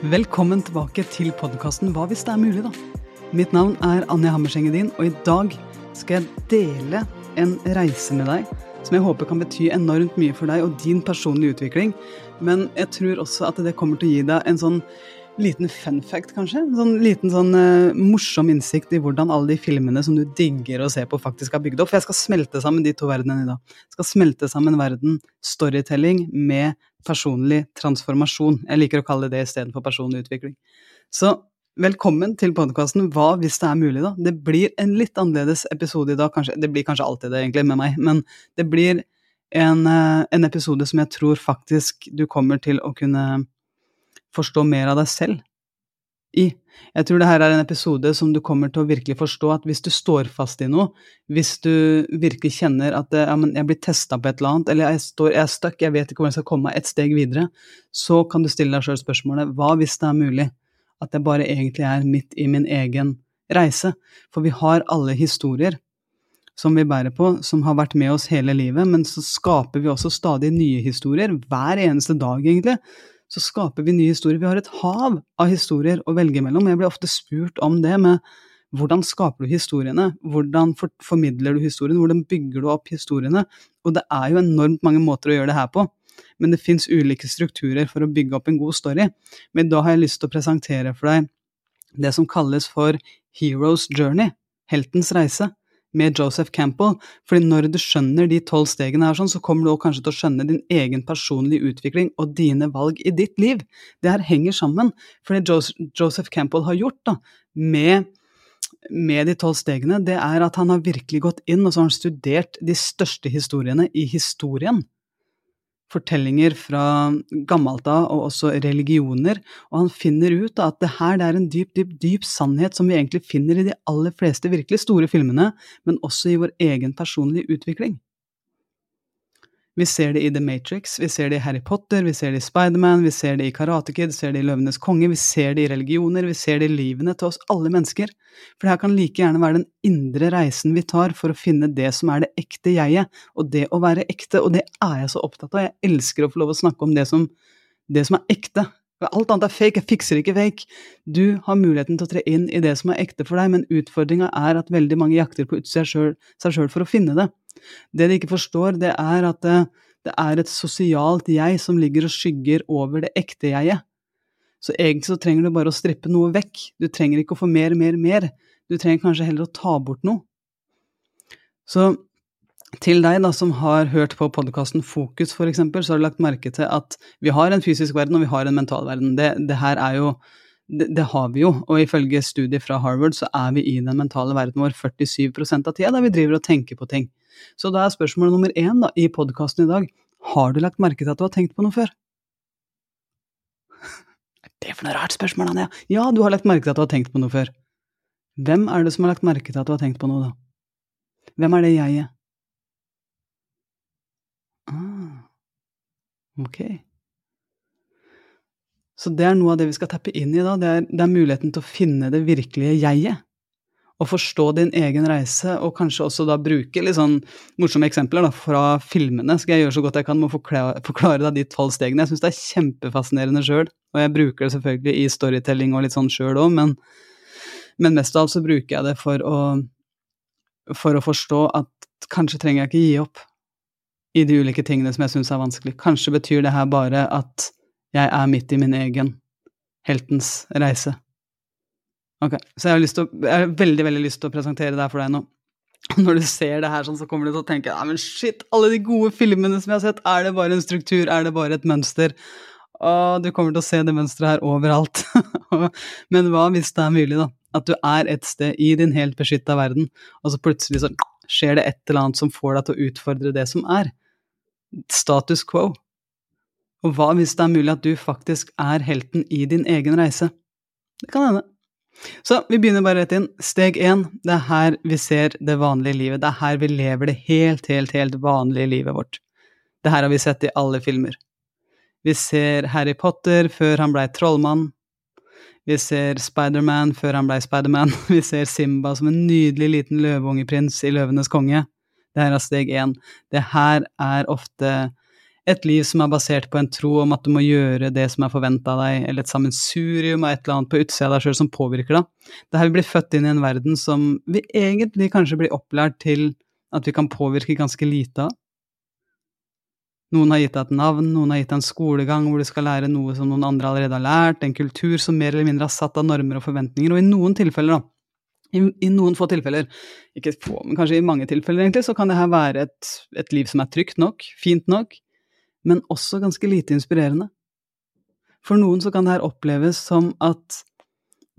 Velkommen tilbake til podkasten Hva hvis det er mulig, da? Mitt navn er Anja Hammerseng-Edin, og i dag skal jeg dele en reise med deg som jeg håper kan bety enormt mye for deg og din personlige utvikling. Men jeg tror også at det kommer til å gi deg en sånn liten fun fact, kanskje. En sånn liten sånn uh, morsom innsikt i hvordan alle de filmene som du digger å se på, faktisk er bygd opp. For jeg skal smelte sammen de to verdenene i dag. Jeg skal smelte sammen verden storytelling med personlig transformasjon. Jeg liker å kalle det det istedenfor personlig utvikling. Så velkommen til podkasten Hva hvis det er mulig, da? Det blir en litt annerledes episode i dag, kanskje. Det blir kanskje alltid det, egentlig, med meg, men det blir en, eh, en episode som jeg tror faktisk du kommer til å kunne forstå mer av deg selv i. Jeg tror det her er en episode som du kommer til å virkelig forstå at hvis du står fast i noe, hvis du virkelig kjenner at ja, jeg blir testa på et eller annet, eller jeg, står, jeg er stuck, jeg vet ikke hvordan jeg skal komme meg et steg videre, så kan du stille deg sjøl spørsmålet hva hvis det er mulig at jeg bare egentlig er midt i min egen reise? For vi har alle historier som vi bærer på, som har vært med oss hele livet, men så skaper vi også stadig nye historier, hver eneste dag, egentlig så skaper vi nye historier. Vi har et hav av historier å velge mellom. Jeg blir ofte spurt om det med hvordan skaper du historiene? Hvordan formidler du historiene? Hvordan bygger du opp historiene? Og det er jo enormt mange måter å gjøre det her på. Men det fins ulike strukturer for å bygge opp en god story. Men da har jeg lyst til å presentere for deg det som kalles for Hero's Journey, heltens reise med Joseph Campbell. fordi når du skjønner de tolv stegene, her, sånn, så kommer du kanskje til å skjønne din egen personlige utvikling og dine valg i ditt liv. Det her henger sammen. For det Joseph Campbell har gjort da, med, med de tolv stegene, det er at han har virkelig gått inn og så har han studert de største historiene i historien fortellinger fra gammelt av, og også religioner, og han finner ut at det her det er en dyp, dyp, dyp sannhet som vi egentlig finner i de aller fleste virkelig store filmene, men også i vår egen personlige utvikling. Vi ser det i The Matrix, vi ser det i Harry Potter, vi ser det i Spiderman, vi ser det i Karate Kid, vi ser det i Løvenes konge, vi ser det i religioner, vi ser det i livene til oss alle mennesker. For det her kan like gjerne være den indre reisen vi tar for å finne det som er det ekte jeget, og det å være ekte, og det er jeg så opptatt av. Jeg elsker å få lov å snakke om det som, det som er ekte. Alt annet er fake, jeg fikser ikke fake. Du har muligheten til å tre inn i det som er ekte for deg, men utfordringa er at veldig mange jakter på utsida seg sjøl for å finne det. Det de ikke forstår, det er at det, det er et sosialt jeg som ligger og skygger over det ekte jeget. Så egentlig så trenger du bare å strippe noe vekk. Du trenger ikke å få mer, mer, mer. Du trenger kanskje heller å ta bort noe. Så til deg da, som har hørt på podkasten Fokus, for eksempel, så har du lagt merke til at vi har en fysisk verden og vi har en mental verden. Det, det her er jo det, det, har vi jo, og ifølge studier fra Harvard så er vi i den mentale verden vår 47% av tida der vi driver og tenker på ting. Så da er spørsmål nummer én da, i podkasten i dag har du lagt merke til at du har tenkt på noe før? Det er for noe rart spørsmål, Anja. Ja, du har lagt merke til at du har tenkt på noe før. Hvem er det som har lagt merke til at du har tenkt på noe, da? Hvem er det jeget? Ah, ok. Så det er noe av det vi skal tappe inn i da. Det er, det er muligheten til å finne det virkelige jeget å forstå din egen reise, og kanskje også da bruke litt sånn morsomme eksempler da, fra filmene. Skal jeg gjøre så godt jeg kan med å forklare, forklare deg de tolv stegene. Jeg syns det er kjempefascinerende sjøl, og jeg bruker det selvfølgelig i storytelling og litt sånn sjøl òg, men, men, mest av alt så bruker jeg det for å, for å forstå at kanskje trenger jeg ikke gi opp i de ulike tingene som jeg syns er vanskelig. Kanskje betyr det her bare at jeg er midt i min egen heltens reise. Ok, Så jeg har, å, jeg har, veldig veldig lyst til å presentere det her for deg nå. Når du ser det her, sånn, så kommer du til å tenke ja, men shit, alle de gode filmene som jeg har sett, er det bare en struktur, er det bare et mønster? Og du kommer til å se det mønsteret her overalt. men hva hvis det er mulig, da? At du er et sted i din helt beskytta verden, og så plutselig så skjer det et eller annet som får deg til å utfordre det som er. Status quo. Og hva hvis det er mulig at du faktisk er helten i din egen reise? Det kan hende. Så vi begynner bare rett inn. Steg én, det er her vi ser det vanlige livet. Det er her vi lever det helt, helt, helt vanlige livet vårt. Det her har vi sett i alle filmer. Vi ser Harry Potter før han blei trollmann. Vi ser Spiderman før han blei Spiderman. Vi ser Simba som en nydelig liten løveungeprins i Løvenes konge. Det her er steg én. Det her er ofte et liv som er basert på en tro om at du må gjøre det som er forventa av deg, eller et sammensurium av et eller annet på utsida av deg sjøl som påvirker deg. Det her vi blir født inn i en verden som vi egentlig kanskje blir opplært til at vi kan påvirke ganske lite av. Noen har gitt deg et navn, noen har gitt deg en skolegang hvor du skal lære noe som noen andre allerede har lært, en kultur som mer eller mindre har satt av normer og forventninger, og i noen tilfeller, da, i, i, noen få tilfeller, ikke få, men kanskje i mange tilfeller egentlig, så kan det her være et, et liv som er trygt nok, fint nok, men også ganske lite inspirerende. For noen så kan det her oppleves som at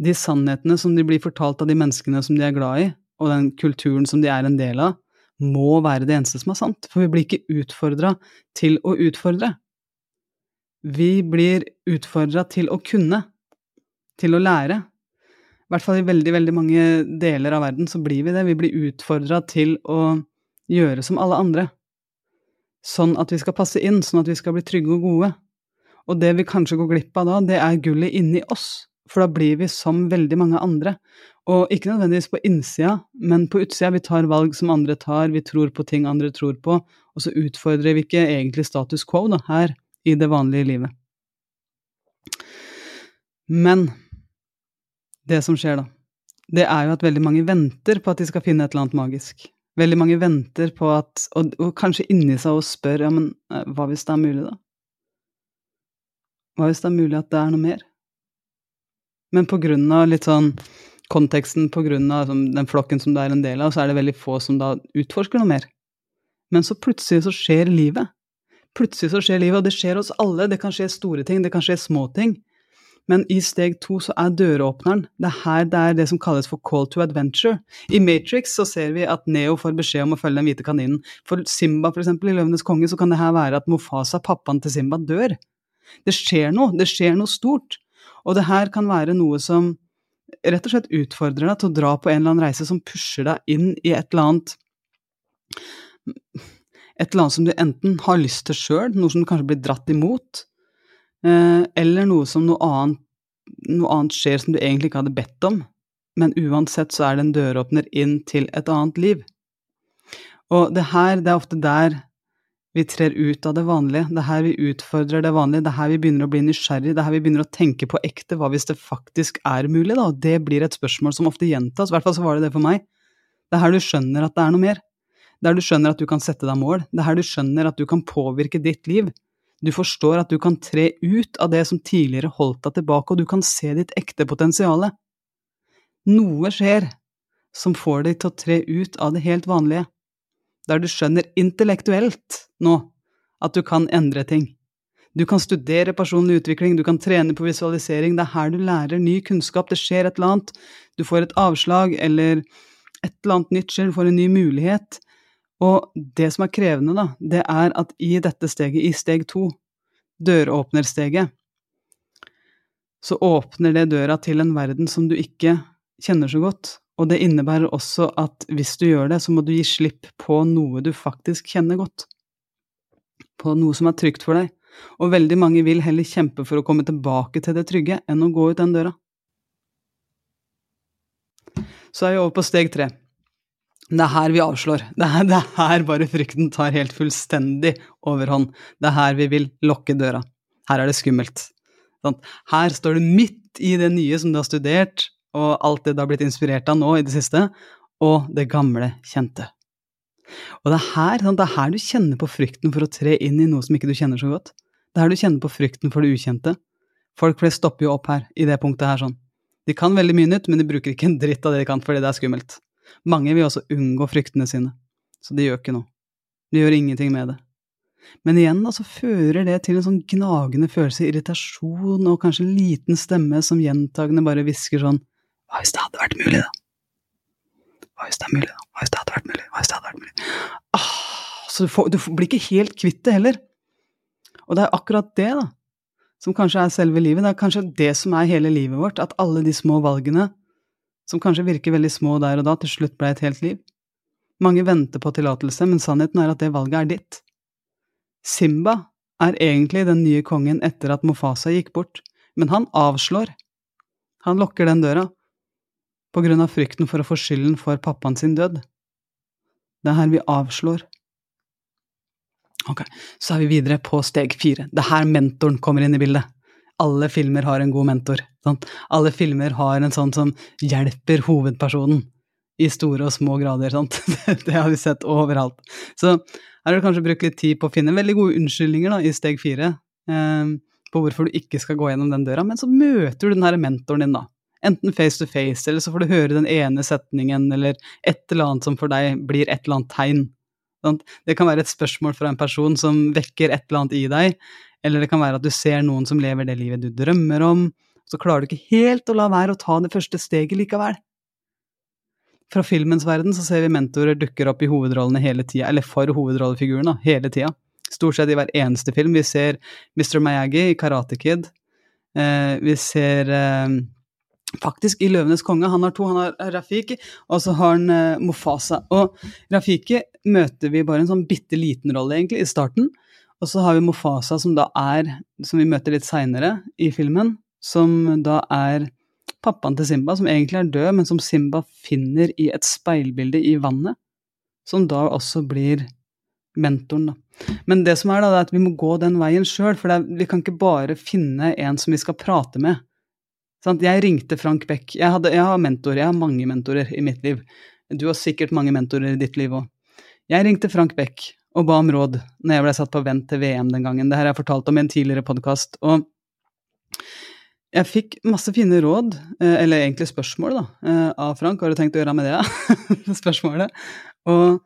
de sannhetene som de blir fortalt av de menneskene som de er glad i, og den kulturen som de er en del av, må være det eneste som er sant, for vi blir ikke utfordra til å utfordre. Vi blir utfordra til å kunne, til å lære. I hvert fall i veldig, veldig mange deler av verden så blir vi det. Vi blir utfordra til å gjøre som alle andre sånn at vi skal passe inn, sånn at vi skal bli trygge og gode. Og det vi kanskje går glipp av da, det er gullet inni oss, for da blir vi som veldig mange andre. Og ikke nødvendigvis på innsida, men på utsida. Vi tar valg som andre tar, vi tror på ting andre tror på, og så utfordrer vi ikke egentlig status quo da, her i det vanlige livet. Men det som skjer da, det er jo at veldig mange venter på at de skal finne et eller annet magisk. Veldig mange venter på at Og, og kanskje inni seg og spør ja, men eh, hva hvis det er mulig, da? Hva hvis det er mulig at det er noe mer? Men på grunn av litt sånn konteksten, på grunn av den flokken som du er en del av, så er det veldig få som da utforsker noe mer. Men så plutselig så skjer livet. Plutselig så skjer livet, og det skjer oss alle. Det kan skje store ting, det kan skje små ting. Men i steg to så er døråpneren det er her det er det som kalles for call to adventure. I Matrix så ser vi at Neo får beskjed om å følge den hvite kaninen. For Simba, for eksempel, i Løvenes konge, så kan det her være at Mofasa, pappaen til Simba, dør. Det skjer noe. Det skjer noe stort. Og det her kan være noe som rett og slett utfordrer deg til å dra på en eller annen reise som pusher deg inn i et eller annet Et eller annet som du enten har lyst til sjøl, noe som du kanskje blir dratt imot, eller noe som noe annet, noe annet skjer som du egentlig ikke hadde bedt om, men uansett så er det en døråpner inn til et annet liv. Og det her, det er ofte der vi trer ut av det vanlige, det er her vi utfordrer det vanlige, det er her vi begynner å bli nysgjerrig, det er her vi begynner å tenke på ekte, hva hvis det faktisk er mulig, da, og det blir et spørsmål som ofte gjentas, i hvert fall så var det det for meg. Det er her du skjønner at det er noe mer. Det er her du skjønner at du kan sette deg mål, det er her du skjønner at du kan påvirke ditt liv, du forstår at du kan tre ut av det som tidligere holdt deg tilbake, og du kan se ditt ekte potensial. Noe skjer som får deg til å tre ut av det helt vanlige, der du skjønner intellektuelt nå at du kan endre ting. Du kan studere personlig utvikling, du kan trene på visualisering, det er her du lærer ny kunnskap, det skjer et eller annet, du får et avslag eller et eller annet nytt skjer, du får en ny mulighet, og det som er krevende, da, det er at i dette steget, i steg to, døråpnersteget, så åpner det døra til en verden som du ikke kjenner så godt. Og det innebærer også at hvis du gjør det, så må du gi slipp på noe du faktisk kjenner godt. På noe som er trygt for deg. Og veldig mange vil heller kjempe for å komme tilbake til det trygge enn å gå ut den døra. Så er vi over på steg tre. Det er her vi avslår. Det er, det er, her bare frykten tar helt fullstendig overhånd. Det er her vi vil lokke døra. Her er det skummelt. Her står du midt i det nye som du har studert, og alt det du har blitt inspirert av nå i det siste, og det gamle, kjente. Og det er her, det er her du kjenner på frykten for å tre inn i noe som ikke du kjenner så godt. Det er her du kjenner på frykten for det ukjente. Folk flest stopper jo opp her, i det punktet her sånn. De kan veldig mye nytt, men de bruker ikke en dritt av det de kan fordi det er skummelt. Mange vil også unngå fryktene sine, så de gjør ikke noe. De gjør ingenting med det. Men igjen da, så fører det til en sånn gnagende følelse, irritasjon og kanskje en liten stemme som gjentagende bare hvisker sånn Hva hvis det hadde vært mulig, da? Hva hvis det er mulig, da? Hva hvis det hadde vært mulig? Hva hvis det hadde vært mulig? Ah, så du, får, du blir ikke helt kvitt det heller. Og det er akkurat det, da, som kanskje er selve livet. Det er kanskje det som er hele livet vårt, at alle de små valgene som kanskje virker veldig små der og da, til slutt ble et helt liv. Mange venter på tillatelse, men sannheten er at det valget er ditt. Simba er egentlig den nye kongen etter at Mofasa gikk bort, men han avslår. Han lukker den døra, på grunn av frykten for å få skylden for pappaen sin død. Det er her vi avslår. Ok, så er vi videre på steg fire. Det er her mentoren kommer inn i bildet. Alle filmer har en god mentor. Sant? Alle filmer har en sånn som hjelper hovedpersonen i store og små grader. Sant? Det har vi sett overalt. Så her har du kanskje brukt litt tid på å finne veldig gode unnskyldninger da, i steg fire eh, på hvorfor du ikke skal gå gjennom den døra, men så møter du den her mentoren din, da. Enten face to face, eller så får du høre den ene setningen, eller et eller annet som for deg blir et eller annet tegn. Sant? Det kan være et spørsmål fra en person som vekker et eller annet i deg, eller det kan være at du ser noen som lever det livet du drømmer om, så klarer du ikke helt å la være å ta det første steget likevel. Fra filmens verden så ser vi mentorer dukker opp i hovedrollene hele tida, eller for hovedrollefiguren, hele tida. Stort sett i hver eneste film. Vi ser Mr. Miyagi i Karate Kid. Eh, vi ser eh, faktisk i 'Løvenes konge'. Han har to. Han har Rafiki, og så har han eh, Mofasa. Og Rafiki møter vi bare en sånn bitte liten rolle, egentlig, i starten. Og så har vi Mofasa, som da er, som vi møter litt seinere i filmen, som da er pappaen til Simba, som egentlig er død, men som Simba finner i et speilbilde i vannet, som da også blir mentoren, da. Men det som er da, er at vi må gå den veien sjøl, for er, vi kan ikke bare finne en som vi skal prate med. Sant? Jeg ringte Frank Beck. Jeg, hadde, jeg har mentor, jeg har mange mentorer i mitt liv. Du har sikkert mange mentorer i ditt liv òg. Jeg ringte Frank Beck og ba om råd når jeg ble satt på vent til VM den gangen. Det her har jeg fortalt om i en tidligere podkast. Og jeg fikk masse fine råd, eh, eller egentlig spørsmål, da, eh, av Frank. Hva har du tenkt å gjøre med det? Spørsmålet. Og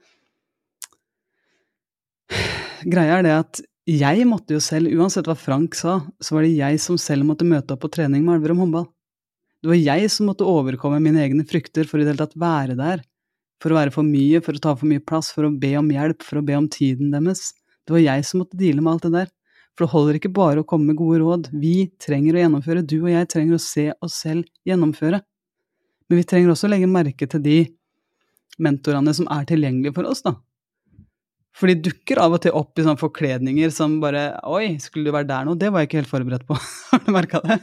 greia er det at jeg måtte jo selv, uansett hva Frank sa, så var det jeg som selv måtte møte opp på trening med Elverum håndball. Det var jeg som måtte overkomme mine egne frykter for i det hele tatt være der. For å være for mye, for å ta for mye plass, for å be om hjelp, for å be om tiden deres. Det var jeg som måtte deale med alt det der. For det holder ikke bare å komme med gode råd. Vi trenger å gjennomføre. Du og jeg trenger å se oss selv gjennomføre. Men vi trenger også å legge merke til de mentorene som er tilgjengelige for oss, da. For de dukker av og til opp i sånne forkledninger som bare Oi, skulle du være der nå? Det var jeg ikke helt forberedt på. Har du merka det?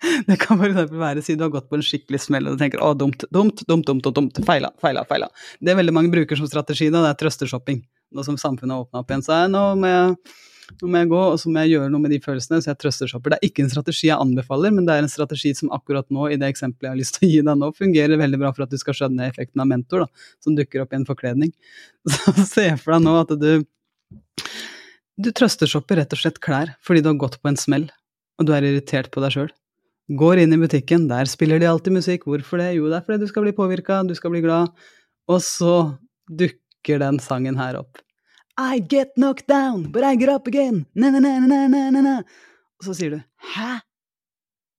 Det kan for eksempel være si du har gått på en skikkelig smell og du tenker å, dumt, dumt, dumt, dumt, dumt, feila, feila, feila. Det er veldig mange bruker som strategi, da, det er trøstershopping. Nå som samfunnet har åpna opp igjen, så er nå må jeg nå må jeg gå, og så må jeg gjøre noe med de følelsene, så jeg trøstershopper. Det er ikke en strategi jeg anbefaler, men det er en strategi som akkurat nå, i det eksempelet jeg har lyst til å gi deg nå, fungerer veldig bra for at du skal skjønne effekten av mentor, da, som dukker opp i en forkledning. Så se for deg nå at du du trøstershopper rett og slett klær fordi du har gått på en smell, og du er irritert på deg sjøl. Går inn i butikken, der spiller de alltid musikk. Hvorfor det? Jo, det er fordi du skal bli påvirka, du skal bli glad. Og så dukker den sangen her opp. I get knocked down, but I get up again. Na, na, na, na, na, na, na. Og så sier du Hæ?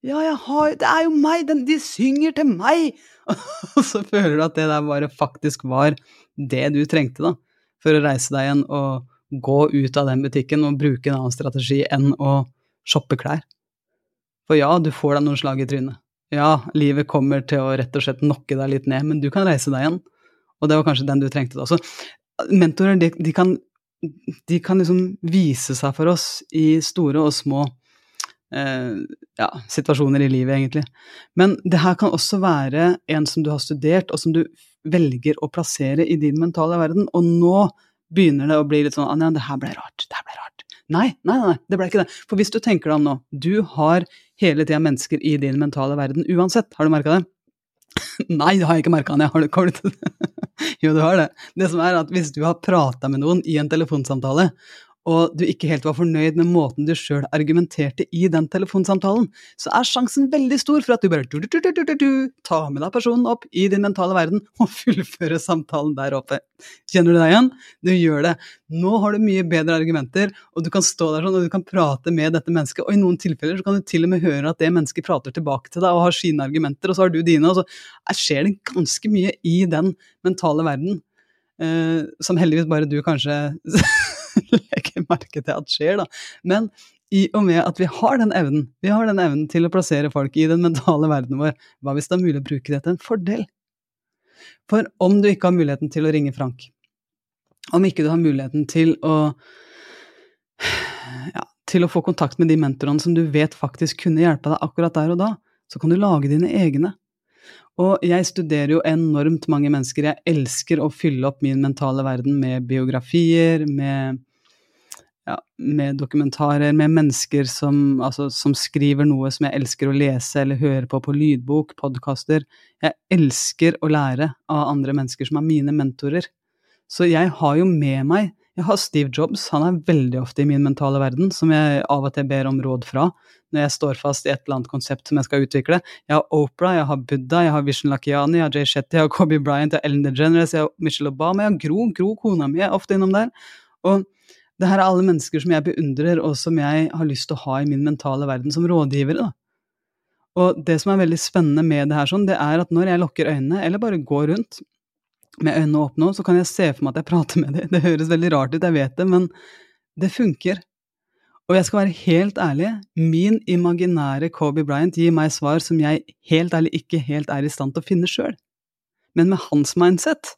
Ja, jeg har Det er jo meg! Den, de synger til meg! Og så føler du at det der bare faktisk var det du trengte, da. For å reise deg igjen og gå ut av den butikken og bruke en annen strategi enn å shoppe klær. For ja, du får deg noen slag i trynet. Ja, livet kommer til å rett og slett nokke deg litt ned, men du kan reise deg igjen. Og det var kanskje den du trengte da. Så mentorer, de, de kan de kan liksom vise seg for oss i store og små eh, ja, situasjoner i livet, egentlig. Men det her kan også være en som du har studert, og som du velger å plassere i din mentale verden. Og nå begynner det å bli litt sånn Anja, det her ble rart. Det. Nei, nei, nei, det ble ikke det. For hvis du tenker deg om nå, du har hele tida mennesker i din mentale verden uansett. Har du merka det? Nei, det har jeg ikke merka, Anja. Har du, koll til det? Jo, du har det. Det som er at Hvis du har prata med noen i en telefonsamtale, og du ikke helt var fornøyd med måten du sjøl argumenterte i den telefonsamtalen, så er sjansen veldig stor for at du bare du, du, du, tar med deg personen opp i din mentale verden og fullfører samtalen der oppe. Kjenner du deg igjen? Du gjør det. Nå har du mye bedre argumenter, og du kan stå der sånn og du kan prate med dette mennesket, og i noen tilfeller så kan du til og med høre at det mennesket prater tilbake til deg og har sine argumenter, og så har du dine, og så skjer det ganske mye i den mentale verden. Eh, som heldigvis bare du kanskje legger merke til at skjer, da. Men i og med at vi har den evnen, vi har den evnen til å plassere folk i den mentale verdenen vår, hva hvis det er mulig å bruke det til en fordel? For om du ikke har muligheten til å ringe Frank, om ikke du har muligheten til å ja, til å få kontakt med de mentorene som du vet faktisk kunne hjelpe deg akkurat der og da, så kan du lage dine egne. Og jeg studerer jo enormt mange mennesker. Jeg elsker å fylle opp min mentale verden med biografier, med ja, med dokumentarer, med mennesker som, altså, som, skriver noe som jeg elsker å lese eller høre på på lydbok, podkaster. Jeg elsker å lære av andre mennesker som er mine mentorer. Så jeg har jo med meg Jeg har Steve Jobs, han er veldig ofte i min mentale verden, som jeg av og til ber om råd fra når jeg står fast i et eller annet konsept som jeg skal utvikle. Jeg har Opera, jeg har Buddha, jeg har Vishen Lakiani, jeg har Jay Shetty, jeg har Kobe Bryant, jeg har Ellen DeGeneres, jeg har Michelle Obama, jeg har Gro, Gro, kona mi, er ofte innom der. Og det her er alle mennesker som jeg beundrer, og som jeg har lyst til å ha i min mentale verden som rådgivere. da. Og det som er veldig spennende med det her, sånn, det er at når jeg lukker øynene, eller bare går rundt med øynene åpne, så kan jeg se for meg at jeg prater med dem. Det høres veldig rart ut, jeg vet det, men det funker. Og jeg skal være helt ærlig, min imaginære Kobe Bryant gir meg svar som jeg helt ærlig ikke helt er i stand til å finne sjøl. Men med hans mindset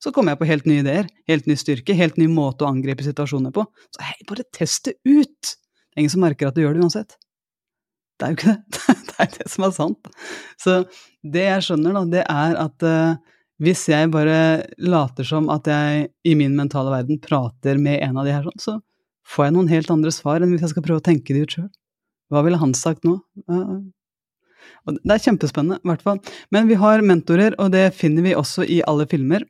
så kommer jeg på helt nye ideer, helt ny styrke, helt ny måte å angripe situasjoner på. Så hei, bare test det ut! Det er ingen som merker at du gjør det uansett. Det er jo ikke det. Det er det som er sant. Så det jeg skjønner, da, det er at uh, hvis jeg bare later som at jeg i min mentale verden prater med en av de her sånn, så får jeg noen helt andre svar enn hvis jeg skal prøve å tenke de ut sjøl. Hva ville han sagt nå? Det er kjempespennende, i hvert fall. Men vi har mentorer, og det finner vi også i alle filmer.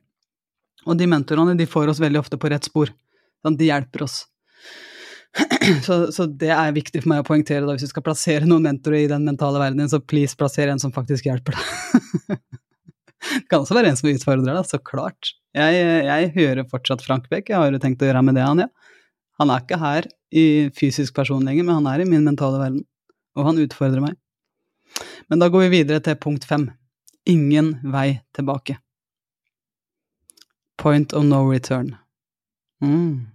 Og de mentorene de får oss veldig ofte på rett spor. Sånn, de hjelper oss. Så, så, det er viktig for meg å poengtere da, hvis du skal plassere noen mentorer i den mentale verdenen, så please plasser en som faktisk hjelper deg. det kan også være en som utfordrer deg, så klart. Jeg, jeg hører fortsatt Frank Beck, jeg har jo tenkt å gjøre med det, han, ja. Han er ikke her i fysisk person lenger, men han er i min mentale verden, og han utfordrer meg. Men da går vi videre til punkt fem. Ingen vei tilbake. Point of no return. Mm.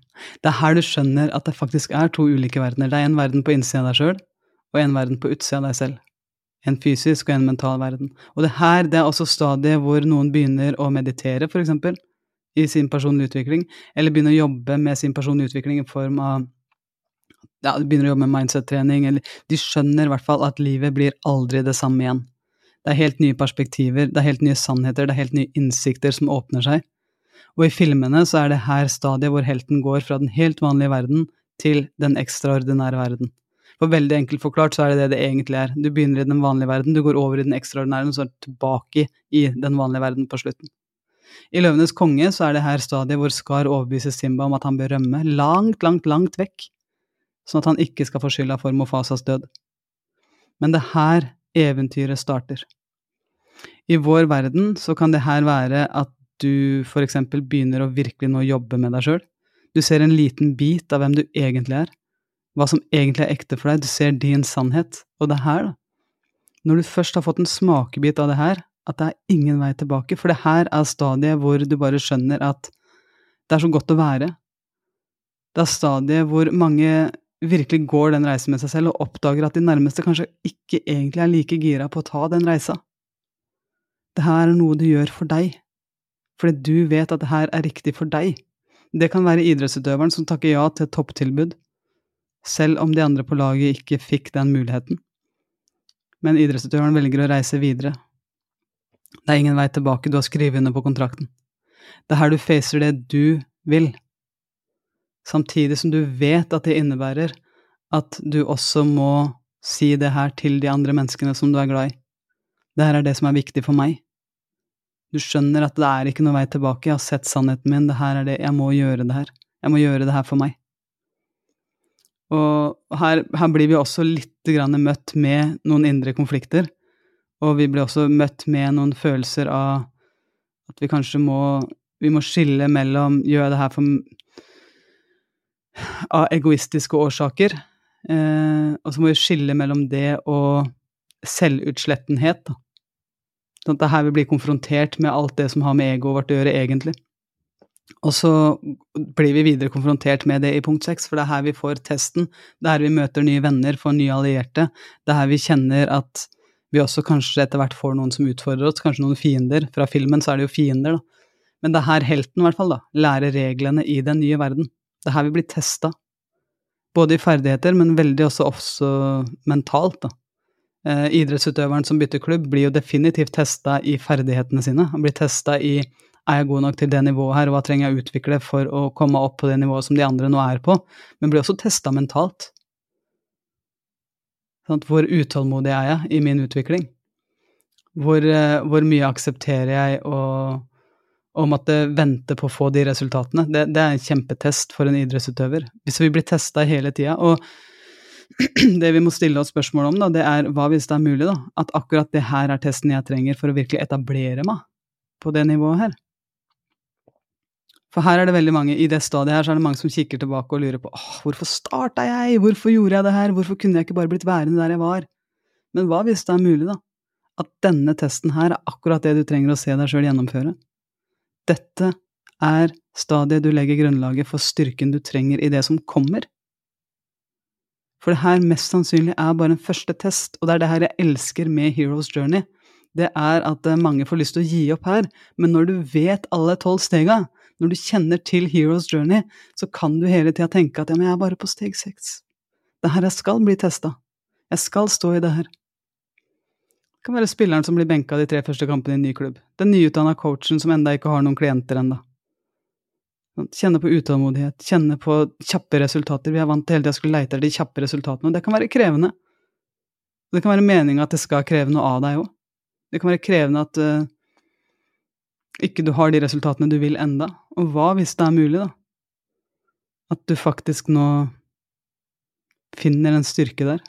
Det er her du skjønner at det faktisk er to ulike verdener. Det er en verden på innsida av deg sjøl, og en verden på utsida av deg selv. En fysisk og en mental verden. Og det her det er også stadiet hvor noen begynner å meditere, for eksempel, i sin personlige utvikling, eller begynner å jobbe med sin personlige utvikling i form av ja, begynner å jobbe med mindset-trening, eller de skjønner i hvert fall at livet blir aldri det samme igjen. Det er helt nye perspektiver, det er helt nye sannheter, det er helt nye innsikter som åpner seg. Og i filmene så er det her stadiet hvor helten går fra den helt vanlige verden til den ekstraordinære verden. For veldig enkelt forklart så er det det det egentlig er. Du begynner i den vanlige verden, du går over i den ekstraordinære, og så er du tilbake i den vanlige verden på slutten. I Løvenes konge så er det her stadiet hvor Skar overbeviser Simba om at han bør rømme langt, langt, langt vekk, sånn at han ikke skal få skylda for Mofasas død. Men det er her eventyret starter. I vår verden så kan det her være at du for eksempel begynner å virkelig nå jobbe med deg sjøl. Du ser en liten bit av hvem du egentlig er, hva som egentlig er ekte for deg, du ser din sannhet. Og det er her, da. Når du først har fått en smakebit av det her, at det er ingen vei tilbake, for det her er stadiet hvor du bare skjønner at det er så godt å være. Det er stadiet hvor mange virkelig går den reisen med seg selv og oppdager at de nærmeste kanskje ikke egentlig er like gira på å ta den reisa. Det her er noe du gjør for deg, fordi du vet at det her er riktig for deg. Det kan være idrettsutøveren som takker ja til et topptilbud, selv om de andre på laget ikke fikk den muligheten. Men idrettsutøveren velger å reise videre. Det er ingen vei tilbake, du har skrevet under på kontrakten. Det er her du facer det du vil, samtidig som du vet at det innebærer at du også må si det her til de andre menneskene som du er glad i. Det her er det som er viktig for meg. Du skjønner at det er ikke noe vei tilbake, jeg har sett sannheten min, det her er det, jeg må gjøre det her. Jeg må gjøre det her for meg. Og her, her blir vi også litt møtt med noen indre konflikter, og vi blir også møtt med noen følelser av at vi kanskje må Vi må skille mellom Gjør jeg det her for av egoistiske årsaker? Eh, og så må vi skille mellom det og selvutslettenhet, da. Sånn at det her vi blir konfrontert med alt det som har med egoet vårt å gjøre, egentlig. Og så blir vi videre konfrontert med det i punkt seks, for det er her vi får testen. Det er her vi møter nye venner, får nye allierte. Det er her vi kjenner at vi også kanskje etter hvert får noen som utfordrer oss, kanskje noen fiender. Fra filmen så er det jo fiender, da. Men det er her helten, i hvert fall, da, lærer reglene i den nye verden. Det er her vi blir testa. Både i ferdigheter, men veldig også, også mentalt, da. Eh, idrettsutøveren som bytter klubb, blir jo definitivt testa i ferdighetene sine. Han blir testa i er jeg god nok til det nivået her, og hva trenger jeg å utvikle for å komme opp på det nivået som de andre nå er på, men blir også testa mentalt. Sånn, hvor utålmodig er jeg i min utvikling? Hvor, eh, hvor mye aksepterer jeg å, å måtte vente på å få de resultatene? Det, det er en kjempetest for en idrettsutøver. Hvis vi blir testa hele tida, og det vi må stille oss spørsmål om, da, det er hva hvis det er mulig, da? At akkurat det her er testen jeg trenger for å virkelig etablere meg på det nivået her. For her er det veldig mange, i det stadiet her, så er det mange som kikker tilbake og lurer på åh, hvorfor starta jeg, hvorfor gjorde jeg det her, hvorfor kunne jeg ikke bare blitt værende der jeg var? Men hva hvis det er mulig, da? At denne testen her er akkurat det du trenger å se deg sjøl gjennomføre. Dette er stadiet du legger grunnlaget for styrken du trenger i det som kommer. For det her mest sannsynlig er bare en første test, og det er det her jeg elsker med Heroes Journey. Det er at eh, mange får lyst til å gi opp her, men når du vet alle tolv stega, når du kjenner til Heroes Journey, så kan du hele tida tenke at ja, men jeg er bare på steg seks. Det her jeg skal bli testa. Jeg skal stå i det her. Det kan være spilleren som blir benka de tre første kampene i en ny klubb. Den nyutdanna coachen som enda ikke har noen klienter enda. Kjenne på utålmodighet, kjenne på kjappe resultater. Vi er vant til hele tida å skulle leite etter de kjappe resultatene, og det kan være krevende. Det kan være meninga at det skal kreve noe av deg òg. Det kan være krevende at uh, ikke du har de resultatene du vil enda. Og hva hvis det er mulig, da? At du faktisk nå finner en styrke der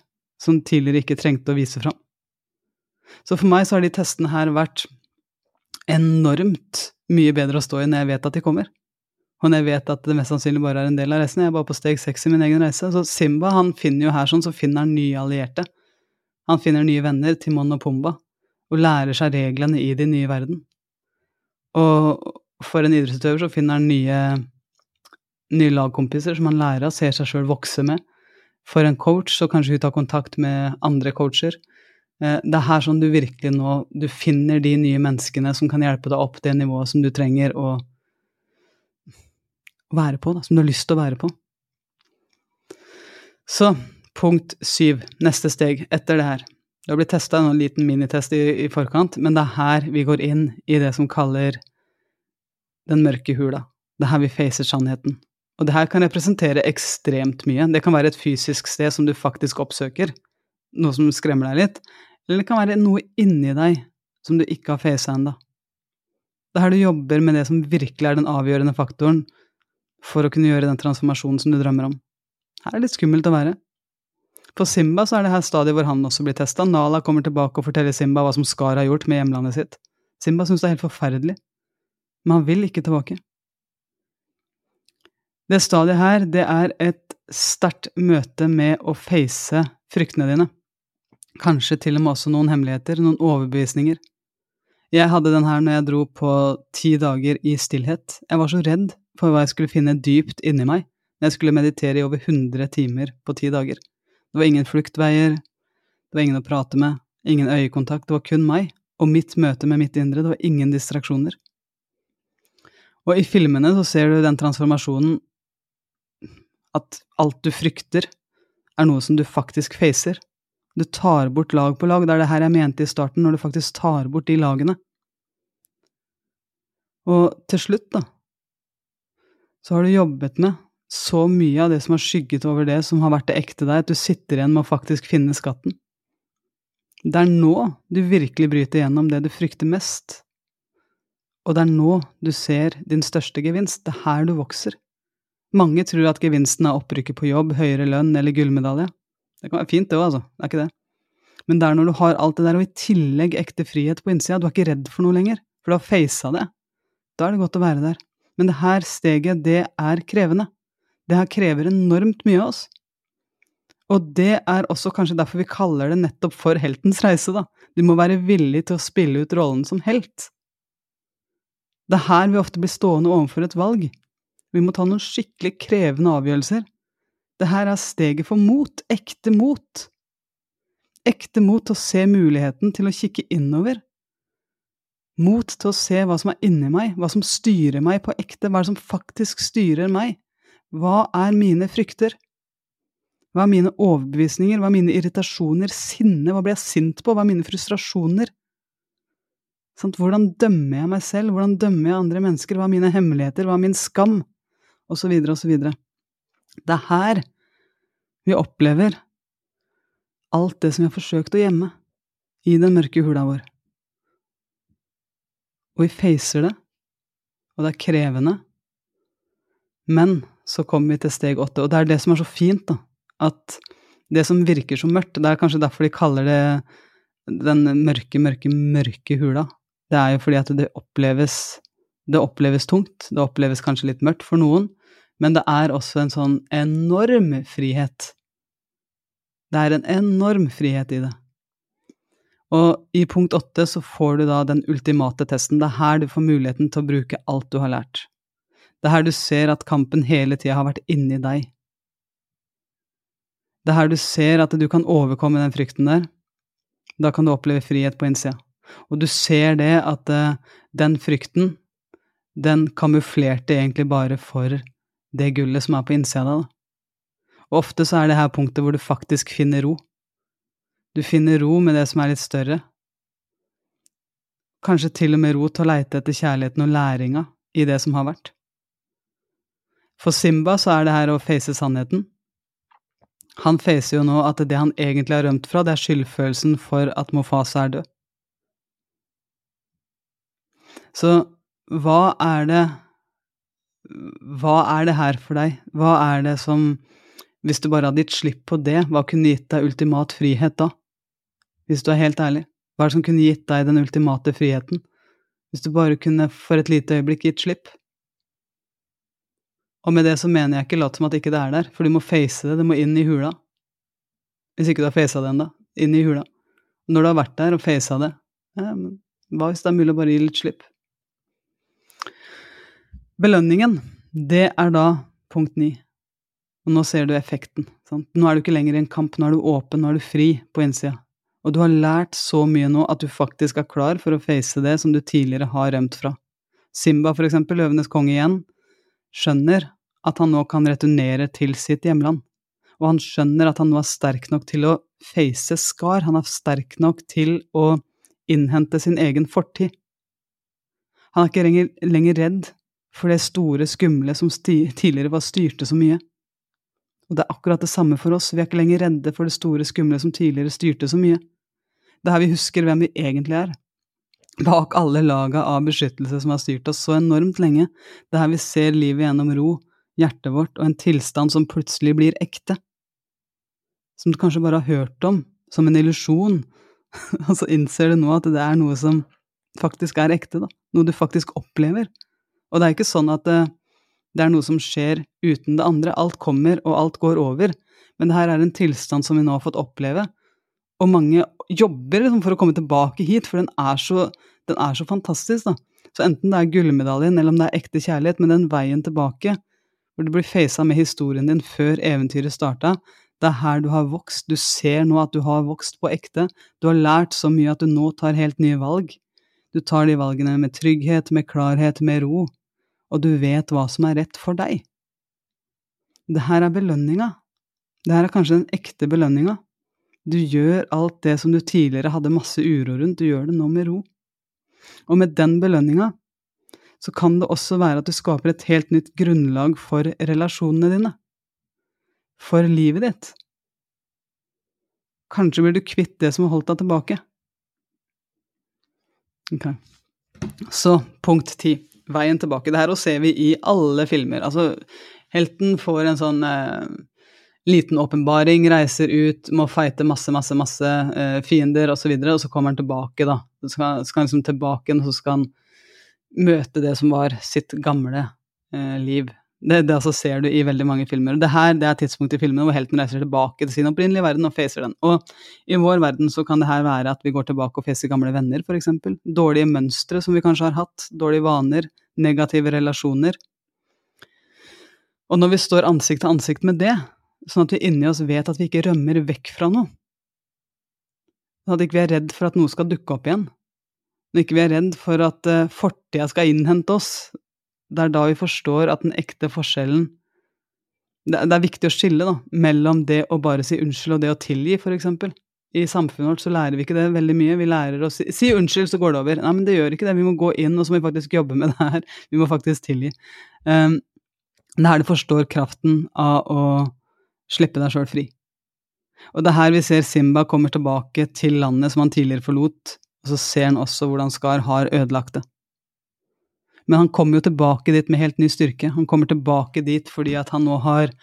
som tidligere ikke trengte å vise fram. Så for meg så har de testene her vært enormt mye bedre å stå i når jeg vet at de kommer. Og når jeg vet at det mest sannsynlig bare er en del av reisen. Jeg er bare på steg seks i min egen reise. Så Simba han finner jo her sånn, så finner han nye allierte. Han finner nye venner, Timon og Pumba, og lærer seg reglene i din nye verden. Og for en idrettsutøver så finner han nye, nye lagkompiser som han lærer av, ser seg sjøl vokse med. For en coach så kanskje hun tar kontakt med andre coacher. Eh, det er her sånn du virkelig nå du finner de nye menneskene som kan hjelpe deg opp det nivået som du trenger å være på, da, som du har lyst til å være på. Så punkt syv, neste steg etter det her. Det har blitt testa en liten minitest i, i, forkant, men det er her vi går inn i det som kaller den mørke hula. Det er her vi facer sannheten. Og det her kan representere ekstremt mye. Det kan være et fysisk sted som du faktisk oppsøker, noe som skremmer deg litt, eller det kan være noe inni deg som du ikke har facet ennå. Det er her du jobber med det som virkelig er den avgjørende faktoren for å kunne gjøre den transformasjonen som du drømmer om. Her er det litt skummelt å være. For Simba så er det her stadiet hvor han også blir testa. Nala kommer tilbake og forteller Simba hva som Skar har gjort med hjemlandet sitt. Simba syns det er helt forferdelig, men han vil ikke tilbake. Det stadiet her, det er et sterkt møte med å face fryktene dine. Kanskje til og med også noen hemmeligheter, noen overbevisninger. Jeg hadde den her når jeg dro på ti dager i stillhet. Jeg var så redd for hva jeg skulle finne dypt inni meg når jeg skulle meditere i over 100 timer på ti dager. Det var ingen fluktveier, det var ingen å prate med, ingen øyekontakt, det var kun meg og mitt møte med mitt indre, det var ingen distraksjoner. Og i filmene så ser du den transformasjonen at alt du frykter, er noe som du faktisk facer. Du tar bort lag på lag. Det er det her jeg mente i starten, når du faktisk tar bort de lagene. Og til slutt, da, så har du jobbet med så mye av det som har skygget over det som har vært det ekte deg, at du sitter igjen med å faktisk finne skatten. Det er nå du virkelig bryter gjennom det du frykter mest. Og det er nå du ser din største gevinst. Det er her du vokser. Mange tror at gevinsten er opprykket på jobb, høyere lønn eller gullmedalje. Det kan være fint, det òg, altså. Det er ikke det. Men det er når du har alt det der, og i tillegg ekte frihet på innsida. Du er ikke redd for noe lenger, for du har faca det. Da er det godt å være der. Men det her steget, det er krevende. Det her krever enormt mye av oss. Og det er også kanskje derfor vi kaller det nettopp for heltens reise, da. Du må være villig til å spille ut rollen som helt. Det er her vi ofte blir stående overfor et valg. Vi må ta noen skikkelig krevende avgjørelser. Det her er steget for mot, ekte mot. Ekte mot til å se muligheten til å kikke innover. Mot til å se hva som er inni meg, hva som styrer meg på ekte, hva som faktisk styrer meg. Hva er mine frykter? Hva er mine overbevisninger, hva er mine irritasjoner, sinne, hva blir jeg sint på, hva er mine frustrasjoner? Sånn, Hvordan dømmer jeg meg selv? Hvordan dømmer jeg andre mennesker? Hva er mine hemmeligheter? Hva er min skam? Og så videre og så videre. Det er her vi opplever alt det som vi har forsøkt å gjemme i den mørke hula vår. Og vi facer det, og det er krevende. Men så kommer vi til steg åtte, og det er det som er så fint, da. At det som virker så mørkt, det er kanskje derfor de kaller det den mørke, mørke, mørke hula. Det er jo fordi at det oppleves, det oppleves tungt, det oppleves kanskje litt mørkt for noen, men det er også en sånn enorm frihet. Det er en enorm frihet i det. Og i punkt åtte så får du da den ultimate testen. Det er her du får muligheten til å bruke alt du har lært. Det er her du ser at kampen hele tida har vært inni deg. Det er her du ser at du kan overkomme den frykten der. Da kan du oppleve frihet på innsida. Og du ser det at uh, den frykten, den kamuflerte egentlig bare for det gullet som er på innsida av deg. Og ofte så er det her punktet hvor du faktisk finner ro. Du finner ro med det som er litt større. Kanskje til og med ro til å leite etter kjærligheten og læringa i det som har vært. For Simba så er det her å face sannheten. Han facer jo nå at det han egentlig har rømt fra, det er skyldfølelsen for at Mofasa er død. Så hva er det Hva er det her for deg? Hva er det som Hvis du bare hadde gitt slipp på det, hva kunne gitt deg ultimat frihet da? Hvis du er helt ærlig. Hva er det som kunne gitt deg den ultimate friheten? Hvis du bare kunne for et lite øyeblikk gitt slipp? Og med det så mener jeg ikke lat som at ikke det er der, for du må face det, det må inn i hula. Hvis ikke du har faca det ennå, inn i hula. Når du har vært der og faca det, hva hvis det er mulig å bare gi litt slipp? Belønningen, det er da punkt ni. Og nå ser du effekten. Sant? Nå er du ikke lenger i en kamp, nå er du åpen, nå er du fri på innsida. Og du har lært så mye nå at du faktisk er klar for å face det som du tidligere har rømt fra. Simba, for eksempel, løvenes konge igjen, skjønner at han nå kan returnere til sitt hjemland. Og han skjønner at han nå er sterk nok til å face Skar, han er sterk nok til å innhente sin egen fortid. Han er ikke lenger, lenger redd for det store, skumle som tidligere var styrte så mye. Og det er akkurat det samme for oss, vi er ikke lenger redde for det store, skumle som tidligere styrte så mye. Det er her vi husker hvem vi egentlig er. Bak alle laga av beskyttelse som har styrt oss så enormt lenge, det er her vi ser livet gjennom ro, hjertet vårt og en tilstand som plutselig blir ekte. Som du kanskje bare har hørt om, som en illusjon, og så innser du nå at det er noe som faktisk er ekte, da. Noe du faktisk opplever. Og det er ikke sånn at det, eh, det er noe som skjer uten det andre. Alt kommer, og alt går over. Men det her er en tilstand som vi nå har fått oppleve. Og mange jobber liksom for å komme tilbake hit, for den er så, den er så fantastisk, da. Så enten det er gullmedaljen, eller om det er ekte kjærlighet, men den veien tilbake, hvor du blir faca med historien din før eventyret starta, det er her du har vokst. Du ser nå at du har vokst på ekte. Du har lært så mye at du nå tar helt nye valg. Du tar de valgene med trygghet, med klarhet, med ro og du vet hva som er rett for deg. Det her er belønninga. Det her er kanskje den ekte belønninga. Du gjør alt det som du tidligere hadde masse uro rundt, du gjør det nå med ro. Og med den belønninga så kan det også være at du skaper et helt nytt grunnlag for relasjonene dine. For livet ditt. Kanskje blir du kvitt det som har holdt deg tilbake. Ok. Så punkt ti veien tilbake. Det her ser vi i alle filmer. Altså, helten får en sånn eh, liten åpenbaring, reiser ut, må fighte masse, masse, masse eh, fiender osv., og, så og så kommer han tilbake, da. Så skal, skal han liksom tilbake, og så skal han møte det som var sitt gamle eh, liv. Det, det altså ser du i veldig mange filmer. Det her det er tidspunktet i filmen hvor helten reiser tilbake til sin opprinnelige verden og facer den. Og i vår verden så kan det her være at vi går tilbake og facer gamle venner, f.eks. Dårlige mønstre som vi kanskje har hatt, dårlige vaner, negative relasjoner. Og når vi står ansikt til ansikt med det, sånn at vi inni oss vet at vi ikke rømmer vekk fra noe, sånn at vi ikke er redd for at noe skal dukke opp igjen, når ikke vi er redd for at uh, fortida skal innhente oss, det er da vi forstår at den ekte forskjellen det, det er viktig å skille da, mellom det å bare si unnskyld og det å tilgi, for eksempel. i samfunnet vårt så lærer vi ikke det veldig mye. Vi lærer å si, si unnskyld, så går det over. Nei, men det gjør ikke det. Vi må gå inn, og så må vi faktisk jobbe med det her. Vi må faktisk tilgi. Um, det er du forstår kraften av å slippe deg sjøl fri. Og det er her vi ser Simba kommer tilbake til landet som han tidligere forlot, og så ser han også hvordan Skar har ødelagt det. Men han kommer jo tilbake dit med helt ny styrke. Han kommer tilbake dit fordi at han nå har,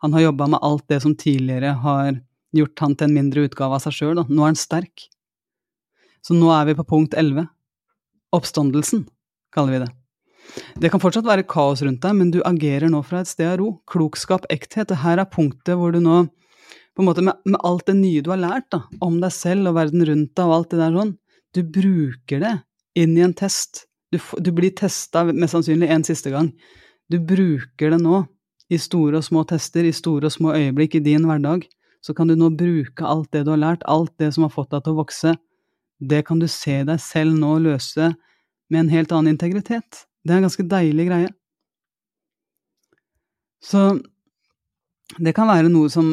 han har jobba med alt det som tidligere har gjort han til en mindre utgave av seg sjøl. Nå er han sterk. Så nå er vi på punkt 11. Oppstandelsen, kaller vi det. Det kan fortsatt være kaos rundt deg, men du agerer nå fra et sted av ro. Klokskap, ekthet. Det her er punktet hvor du nå, på en måte med, med alt det nye du har lært da, om deg selv og verden rundt deg og alt det der sånn, du bruker det inn i en test. Du, du blir testa mest sannsynlig en siste gang. Du bruker det nå i store og små tester, i store og små øyeblikk i din hverdag. Så kan du nå bruke alt det du har lært, alt det som har fått deg til å vokse. Det kan du se deg selv nå løse med en helt annen integritet. Det er en ganske deilig greie. Så det kan være noe som,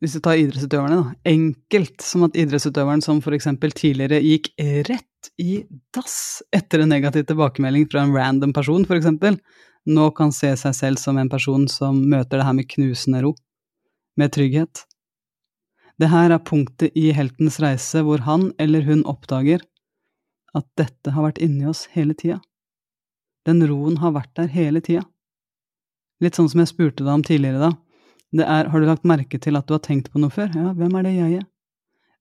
hvis vi tar idrettsutøverne, da, enkelt som at idrettsutøveren som for eksempel tidligere gikk rett i dass etter en negativ tilbakemelding fra en random person, for eksempel, nå kan se seg selv som en person som møter det her med knusende ro, med trygghet. Det her er punktet i heltens reise hvor han eller hun oppdager at dette har vært inni oss hele tida. Den roen har vært der hele tida. Litt sånn som jeg spurte deg om tidligere, da. Det er, har du lagt merke til at du har tenkt på noe før? Ja, hvem er det jeget?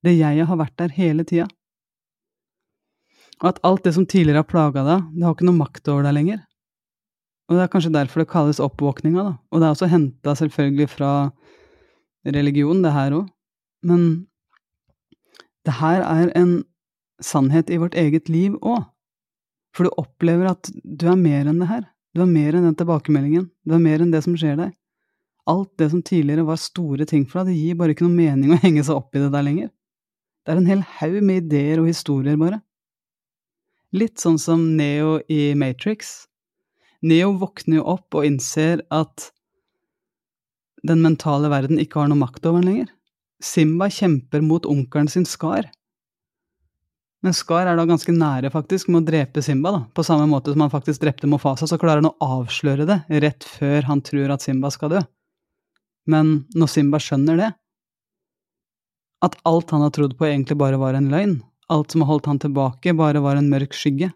Det jeget har vært der hele tida. Og at alt det som tidligere har plaga deg, det har ikke noe makt over deg lenger. Og det er kanskje derfor det kalles oppvåkninga, da. Og det er også henta selvfølgelig fra religion, det her òg. Men det her er en sannhet i vårt eget liv òg. For du opplever at du er mer enn det her. Du er mer enn den tilbakemeldingen. Du er mer enn det som skjer deg. Alt det som tidligere var store ting for deg, det gir bare ikke noe mening å henge seg opp i det der lenger. Det er en hel haug med ideer og historier, bare. Litt sånn som Neo i Matrix. Neo våkner jo opp og innser at den mentale verden ikke har noe makt over den lenger. Simba kjemper mot onkelen sin Skar, men Skar er da ganske nære faktisk med å drepe Simba, da. På samme måte som han faktisk drepte Mofasa, så klarer han å avsløre det rett før han tror at Simba skal dø. Men når Simba skjønner det, at alt han har trodd på egentlig bare var en løgn, alt som har holdt han tilbake, bare var en mørk skygge,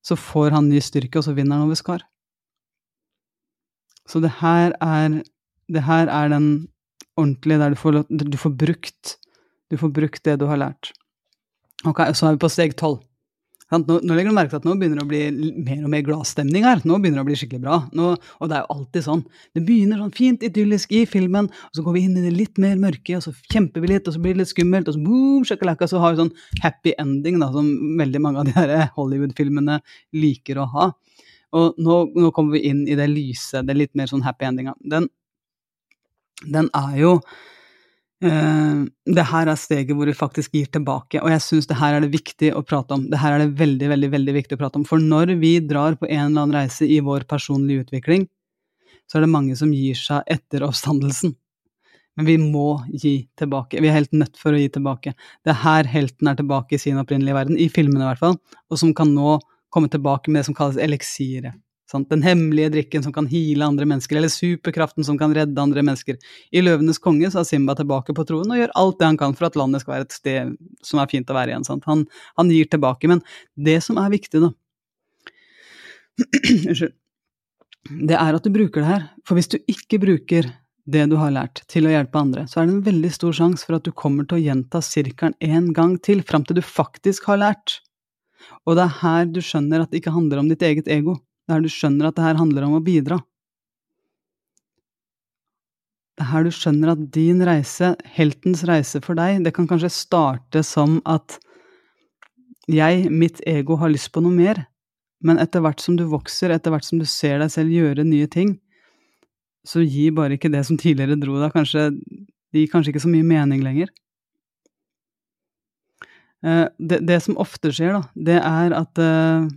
så får han ny styrke, og så vinner han over Skar. Så det her er det her er den ordentlige der du får, du får brukt du får brukt det du har lært. Ok, så er vi på steg tolv. Nå, nå, legger du merke til at nå begynner det å bli mer og mer gladstemning her. Nå begynner det å bli skikkelig bra. Nå, og det er jo alltid sånn. Det begynner sånn fint idyllisk i filmen, og så går vi inn i det litt mer mørke, og så kjemper vi litt, og så blir det litt skummelt, og så boom, shakalaka, så har vi sånn happy ending, da, som veldig mange av de her Hollywood-filmene liker å ha. Og nå, nå, kommer vi inn i det lyse, det litt mer sånn happy endinga. Den, den er jo det her er steget hvor vi faktisk gir tilbake, og jeg syns det her er det viktig å prate om. Det her er det veldig, veldig, veldig viktig å prate om. For når vi drar på en eller annen reise i vår personlige utvikling, så er det mange som gir seg etter oppstandelsen. Men vi må gi tilbake. Vi er helt nødt for å gi tilbake. Det er her helten er tilbake i sin opprinnelige verden, i filmene i hvert fall, og som kan nå komme tilbake med det som kalles eliksiret. Sant? Den hemmelige drikken som kan heale andre mennesker, eller superkraften som kan redde andre mennesker. I 'Løvenes konge' så er Simba tilbake på troen og gjør alt det han kan for at landet skal være et sted som er fint å være igjen. Sant? Han, han gir tilbake. Men det som er viktig, da Unnskyld. Det er at du bruker det her. For hvis du ikke bruker det du har lært, til å hjelpe andre, så er det en veldig stor sjanse for at du kommer til å gjenta sirkelen en gang til, fram til du faktisk har lært. Og det er her du skjønner at det ikke handler om ditt eget ego der du skjønner at det her handler om å bidra. Det er her du skjønner at din reise, heltens reise for deg, det kan kanskje starte som at jeg, mitt ego, har lyst på noe mer, men etter hvert som du vokser, etter hvert som du ser deg selv gjøre nye ting, så gir bare ikke det som tidligere dro deg, kanskje Det gir kanskje ikke så mye mening lenger. Eh, det, det som ofte skjer, da, det er at eh,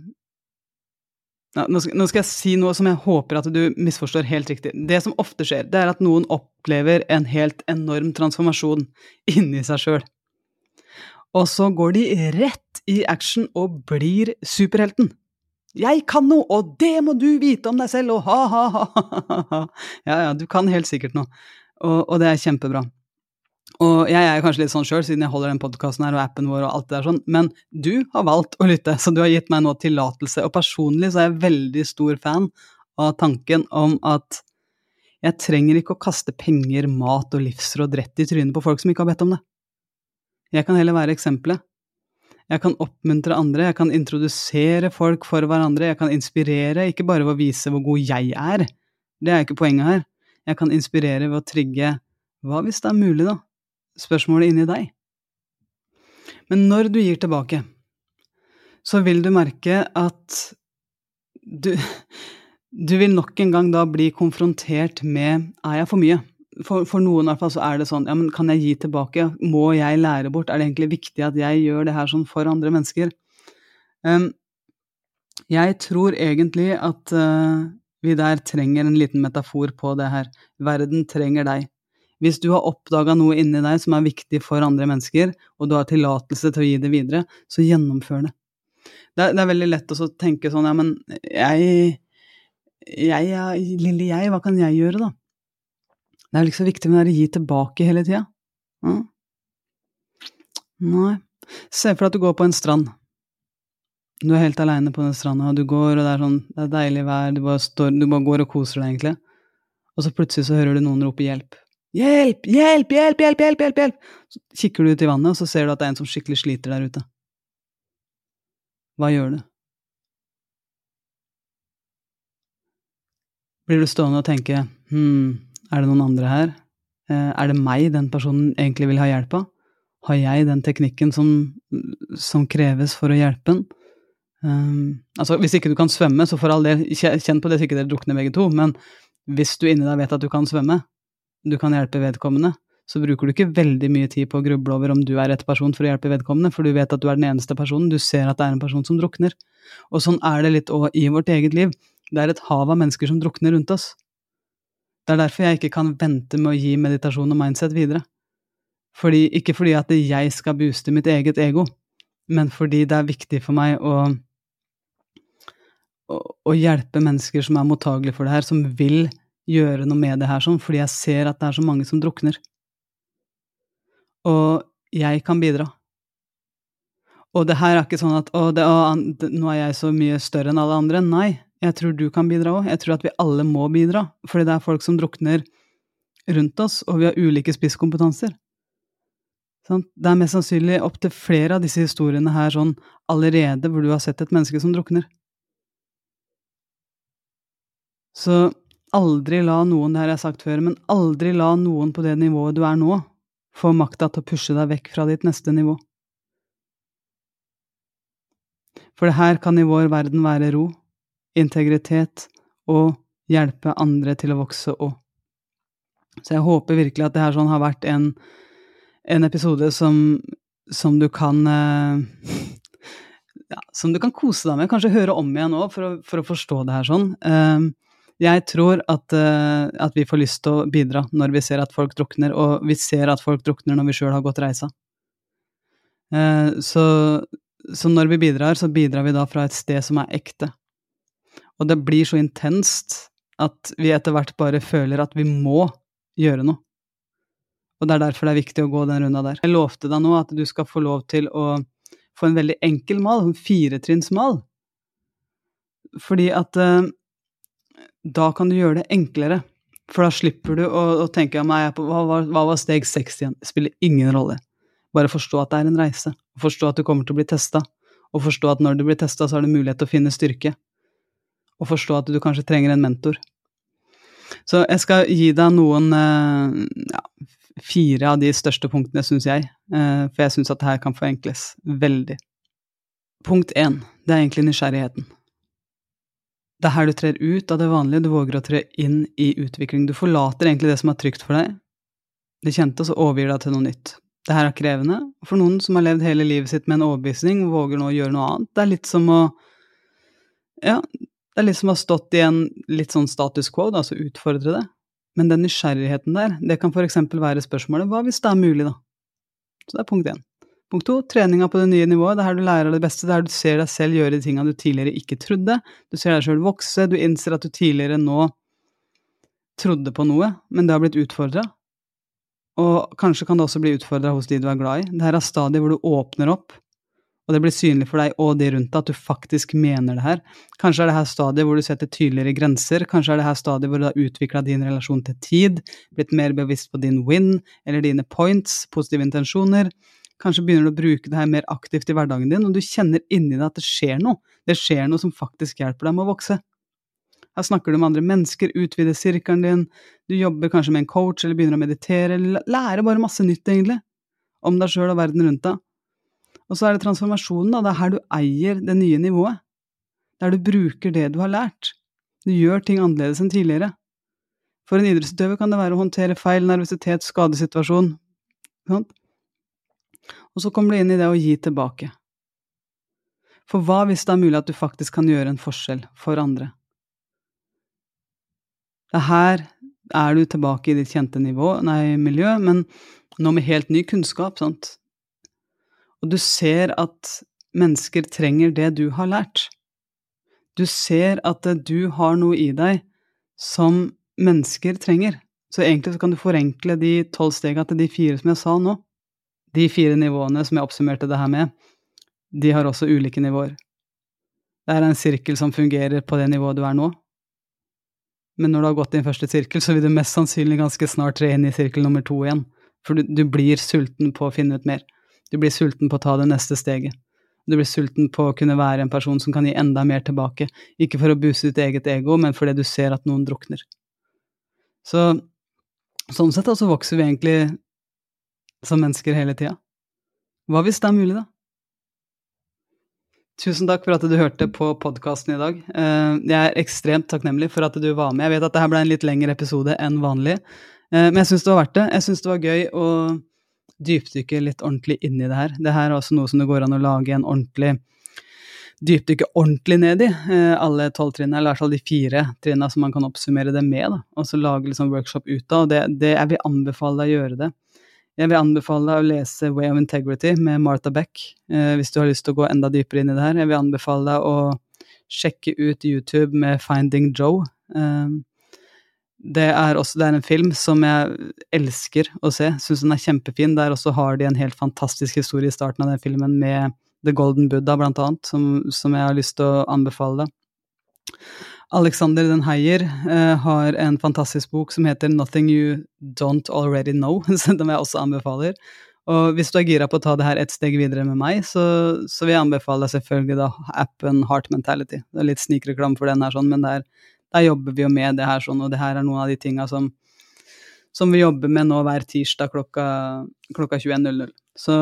nå, skal, jeg si noe som jeg håper at du misforstår helt riktig. Det som ofte skjer, det er at noen opplever en helt enorm transformasjon inni seg sjøl. Og så går de rett i action og blir superhelten. Jeg kan noe, og det må du vite om deg selv, og ha-ha-ha. Ja, ja, du kan helt sikkert noe, og, og det er kjempebra. Og jeg er kanskje litt sånn sjøl, siden jeg holder den podkasten her og appen vår og alt det der sånn, men du har valgt å lytte, så du har gitt meg nå tillatelse. Og personlig så er jeg veldig stor fan av tanken om at jeg trenger ikke å kaste penger, mat og livsråd rett i trynet på folk som ikke har bedt om det. Jeg kan heller være eksempelet. Jeg kan oppmuntre andre, jeg kan introdusere folk for hverandre, jeg kan inspirere, ikke bare ved å vise hvor god jeg er, det er ikke poenget her. Jeg kan inspirere ved å trigge hva hvis det er mulig, da? Spørsmålet inni deg. Men når du gir tilbake, så vil du merke at du Du vil nok en gang da bli konfrontert med er jeg for mye? for, for, noen i hvert fall så er det sånn ja, men kan jeg gi tilbake? Må jeg lære bort? Er det egentlig viktig at jeg gjør det her sånn for andre mennesker? Um, jeg tror egentlig at uh, vi der trenger en liten metafor på det her. Verden trenger deg. Hvis du har oppdaga noe inni deg som er viktig for andre mennesker, og du har tillatelse til å gi det videre, så gjennomfør det. Det er, det er veldig lett å tenke sånn ja, men jeg, jeg, lille jeg, hva kan jeg gjøre, da? Det er jo ikke så viktig med å gi tilbake hele tida. Mm. Nei. Se for deg at du går på en strand. Du er helt aleine på den stranda, og du går, og det er sånn, det er deilig vær, du bare, står, du bare går og koser deg, egentlig. Og så plutselig så hører du noen rope hjelp. Hjelp! Hjelp! Hjelp! Hjelp! Hjelp! hjelp, hjelp! Så kikker du ut i vannet, og så ser du at det er en som skikkelig sliter der ute. Hva gjør du? Blir du stående og tenke hm, er det noen andre her? Eh, er det meg den personen egentlig vil ha hjelp av? Har jeg den teknikken som, som kreves for å hjelpe den? Um, altså, hvis ikke du kan svømme, så for all del, kjenn på det så ikke dere drukner begge to, men hvis du inni deg vet at du kan svømme, du kan hjelpe vedkommende, så bruker du ikke veldig mye tid på å gruble over om du er rett person for å hjelpe vedkommende, for du vet at du er den eneste personen, du ser at det er en person som drukner. Og sånn er det litt òg i vårt eget liv. Det er et hav av mennesker som drukner rundt oss. Det er derfor jeg ikke kan vente med å gi meditasjon og mindset videre. Fordi, ikke fordi at jeg skal booste mitt eget ego, men fordi det er viktig for meg å, å, å hjelpe mennesker som er mottagelige for det her, som vil gjøre noe med det her sånn, fordi jeg ser at det er så mange som drukner. Og jeg kan bidra. Og det her er ikke sånn at å, det, å, nå er jeg så mye større enn alle andre. Nei, jeg tror du kan bidra òg. Jeg tror at vi alle må bidra, fordi det er folk som drukner rundt oss, og vi har ulike spisskompetanser. Det er mest sannsynlig opptil flere av disse historiene her sånn allerede hvor du har sett et menneske som drukner. Så aldri la noen, det her jeg har sagt før, men aldri la noen på det nivået du er nå, få makta til å pushe deg vekk fra ditt neste nivå. For det her kan i vår verden være ro, integritet og hjelpe andre til å vokse òg. Så jeg håper virkelig at det her sånn har vært en, en episode som, som, du kan eh, ja, Som du kan kose deg med, kanskje høre om igjen òg, for, for, å forstå det her sånn. Eh, jeg tror at, uh, at, vi får lyst til å bidra når vi ser at folk drukner, og vi ser at folk drukner når vi sjøl har gått reisa. Så, så når vi bidrar, så bidrar vi da fra et sted som er ekte, og det blir så intenst at vi etter hvert bare føler at vi må gjøre noe. Og det er derfor det er viktig å gå den runda der. Jeg lovte deg nå at du skal få lov til å få en veldig enkel mal, en firetrinnsmal. Fordi at eh, da kan du gjøre det enklere. For da slipper du å, å tenke meg, hva, hva, hva var steg seks igjen? Det spiller ingen rolle. Bare forstå at det er en reise. Forstå at du kommer til å bli testa. Og forstå at når du blir testa, så har du mulighet til å finne styrke og forstå at du kanskje trenger en mentor. Så jeg skal gi deg noen eh, ja, fire av de største punktene, syns jeg, eh, for jeg syns at det her kan forenkles veldig. Punkt én, det er egentlig nysgjerrigheten. Det er her du trer ut av det vanlige, du våger å tre inn i utvikling. Du forlater egentlig det som er trygt for deg, det kjente, og så overgir deg til noe nytt. Det her er krevende. For noen som har levd hele livet sitt med en overbevisning, våger nå å gjøre noe annet. Det er litt som å Ja, det er litt som å ha stått i en litt sånn status quo, altså utfordre det. Men den nysgjerrigheten der, det kan for eksempel være spørsmålet hva hvis det er mulig, da? Så det er punkt én. Punkt to, treninga på det nye nivået. Det er her du lærer det beste. Det er her du ser deg selv gjøre de tinga du tidligere ikke trodde. Du ser deg sjøl vokse. Du innser at du tidligere nå trodde på noe, men det har blitt utfordra. Og kanskje kan det også bli utfordra hos de du er glad i. Det her er stadiet hvor du åpner opp, og det blir synlig for deg og de rundt deg at du faktisk mener det her. Kanskje er det her stadiet hvor du setter tydeligere grenser, kanskje er det her stadiet hvor du har utvikla din relasjon til tid, blitt mer bevisst på din win eller dine points, positive intensjoner. Kanskje begynner du å bruke det her mer aktivt i hverdagen din, og du kjenner inni deg at det skjer noe. Det skjer noe som faktisk hjelper deg med å vokse. Her snakker du med andre mennesker, utvider sirkelen din, du jobber kanskje med en coach eller begynner å meditere, eller lærer bare masse nytt, egentlig, om deg sjøl og verden rundt deg. Og så er det transformasjonen, da. Det er her du eier det nye nivået. Der du bruker det du har lært. Du gjør ting annerledes enn tidligere. For en idrettsutøver kan det være å håndtere feil, nervøsitet, skadesituasjon. Og så kommer du inn i det å gi tilbake. For hva hvis det er mulig at du faktisk kan gjøre en forskjell for andre? Det her er du tilbake i ditt kjente nivå, nei, miljø, men nå med helt ny kunnskap, sant? Og du ser at mennesker trenger det du har lært. Du ser at du har noe i deg som mennesker trenger. Så egentlig så kan du forenkle de tolv stega til de fire som jeg sa nå. De fire nivåene som jeg oppsummerte det her med, de har også ulike nivåer. Det er en sirkel som fungerer på det nivået du er nå, men når du har gått en første sirkel, så vil du mest sannsynlig ganske snart tre inn i sirkel nummer to igjen. For du, du, blir sulten på å finne ut mer. Du blir sulten på å ta det neste steget. Du blir sulten på å kunne være en person som kan gi enda mer tilbake. Ikke for å booste ditt eget ego, men fordi du ser at noen drukner. Så sånn sett så vokser vi egentlig som mennesker hele tida. Hva hvis det er mulig, da? Tusen takk for at du hørte på podkasten i dag. Eh, jeg er ekstremt takknemlig for at du var med. Jeg vet at dette ble en litt lengre episode enn vanlig, eh, men jeg syns det var verdt det. Jeg syns det var gøy å dypdykke litt ordentlig inn i det her. Det her er også noe som det går an å lage en ordentlig dypdykke ordentlig ned i. Eh, alle tolv trinnene, eller i hvert fall de fire trinnene som man kan oppsummere det med. Da. Og så lage liksom workshop ut av. Det, det, jeg vil anbefale deg å gjøre det. Jeg vil anbefale deg å lese Way of Integrity med Martha Beck, eh, hvis du har lyst til å gå enda dypere inn i det her. Jeg vil anbefale deg å sjekke ut YouTube med Finding Joe. Eh, det er også det er en film som jeg elsker å se, syns den er kjempefin. Der også har de en helt fantastisk historie i starten av den filmen med The Golden Buddha, blant annet, som, som jeg har lyst til å anbefale deg. Alexander Den Heier uh, har en fantastisk bok som heter 'Nothing You Don't Already Know', som jeg også anbefaler. Og hvis du er gira på å ta det her et steg videre med meg, så, så vil jeg anbefale deg selvfølgelig da appen Heart Mentality. Det er litt snikreklame for den her, sånn, men der, der, jobber vi jo med det her sånn, og det her er noen av de tinga som, som vi jobber med nå hver tirsdag klokka, klokka 21.00. Så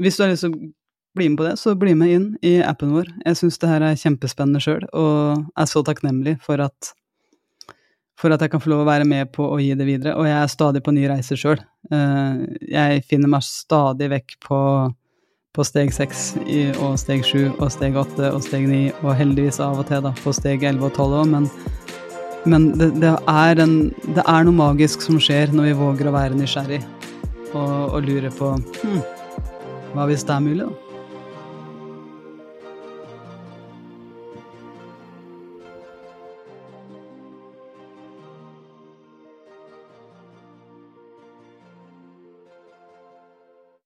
hvis du har lyst til å bli med på det, så bli med inn i appen vår. Jeg syns det her er kjempespennende sjøl, og er så takknemlig for at, for at jeg kan få lov å være med på å gi det videre. Og jeg er stadig på nye reiser sjøl. Eh, jeg finner meg stadig vekk på, på steg seks og steg sju og steg åtte og steg ni, og heldigvis av og til da, på steg elleve og tolv òg, men, men det, det, er en, det, er noe magisk som skjer når vi våger å være nysgjerrig og, og lure på hm, hva hvis det er mulig, da?